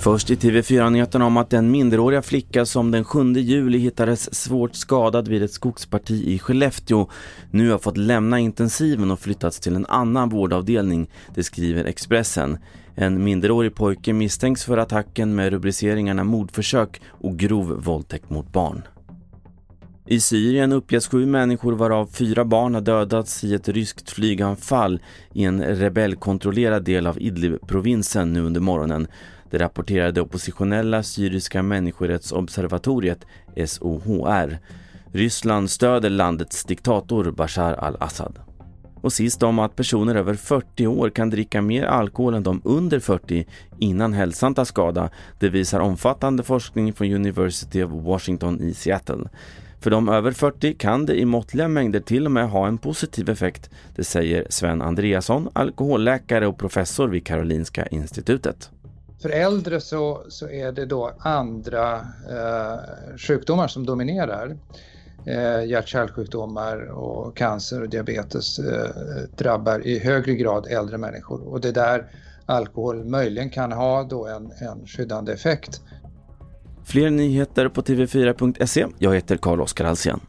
Först i TV4-nyheterna om att den minderåriga flicka som den 7 juli hittades svårt skadad vid ett skogsparti i Skellefteå nu har fått lämna intensiven och flyttats till en annan vårdavdelning, det skriver Expressen. En minderårig pojke misstänks för attacken med rubriceringarna mordförsök och grov våldtäkt mot barn. I Syrien uppges sju människor varav fyra barn har dödats i ett ryskt flyganfall i en rebellkontrollerad del av Idlib-provinsen nu under morgonen. Det rapporterade oppositionella syriska människorättsobservatoriet SOHR. Ryssland stöder landets diktator Bashar al-Assad. Och sist om att personer över 40 år kan dricka mer alkohol än de under 40 innan hälsan tar skada. Det visar omfattande forskning från University of Washington i Seattle. För de över 40 kan det i måttliga mängder till och med ha en positiv effekt. Det säger Sven Andreasson, alkoholläkare och professor vid Karolinska institutet. För äldre så, så är det då andra eh, sjukdomar som dominerar. Eh, hjärt-kärlsjukdomar och cancer och diabetes eh, drabbar i högre grad äldre människor och det är där alkohol möjligen kan ha då en, en skyddande effekt. Fler nyheter på tv4.se. Jag heter Carl-Oskar Alsen.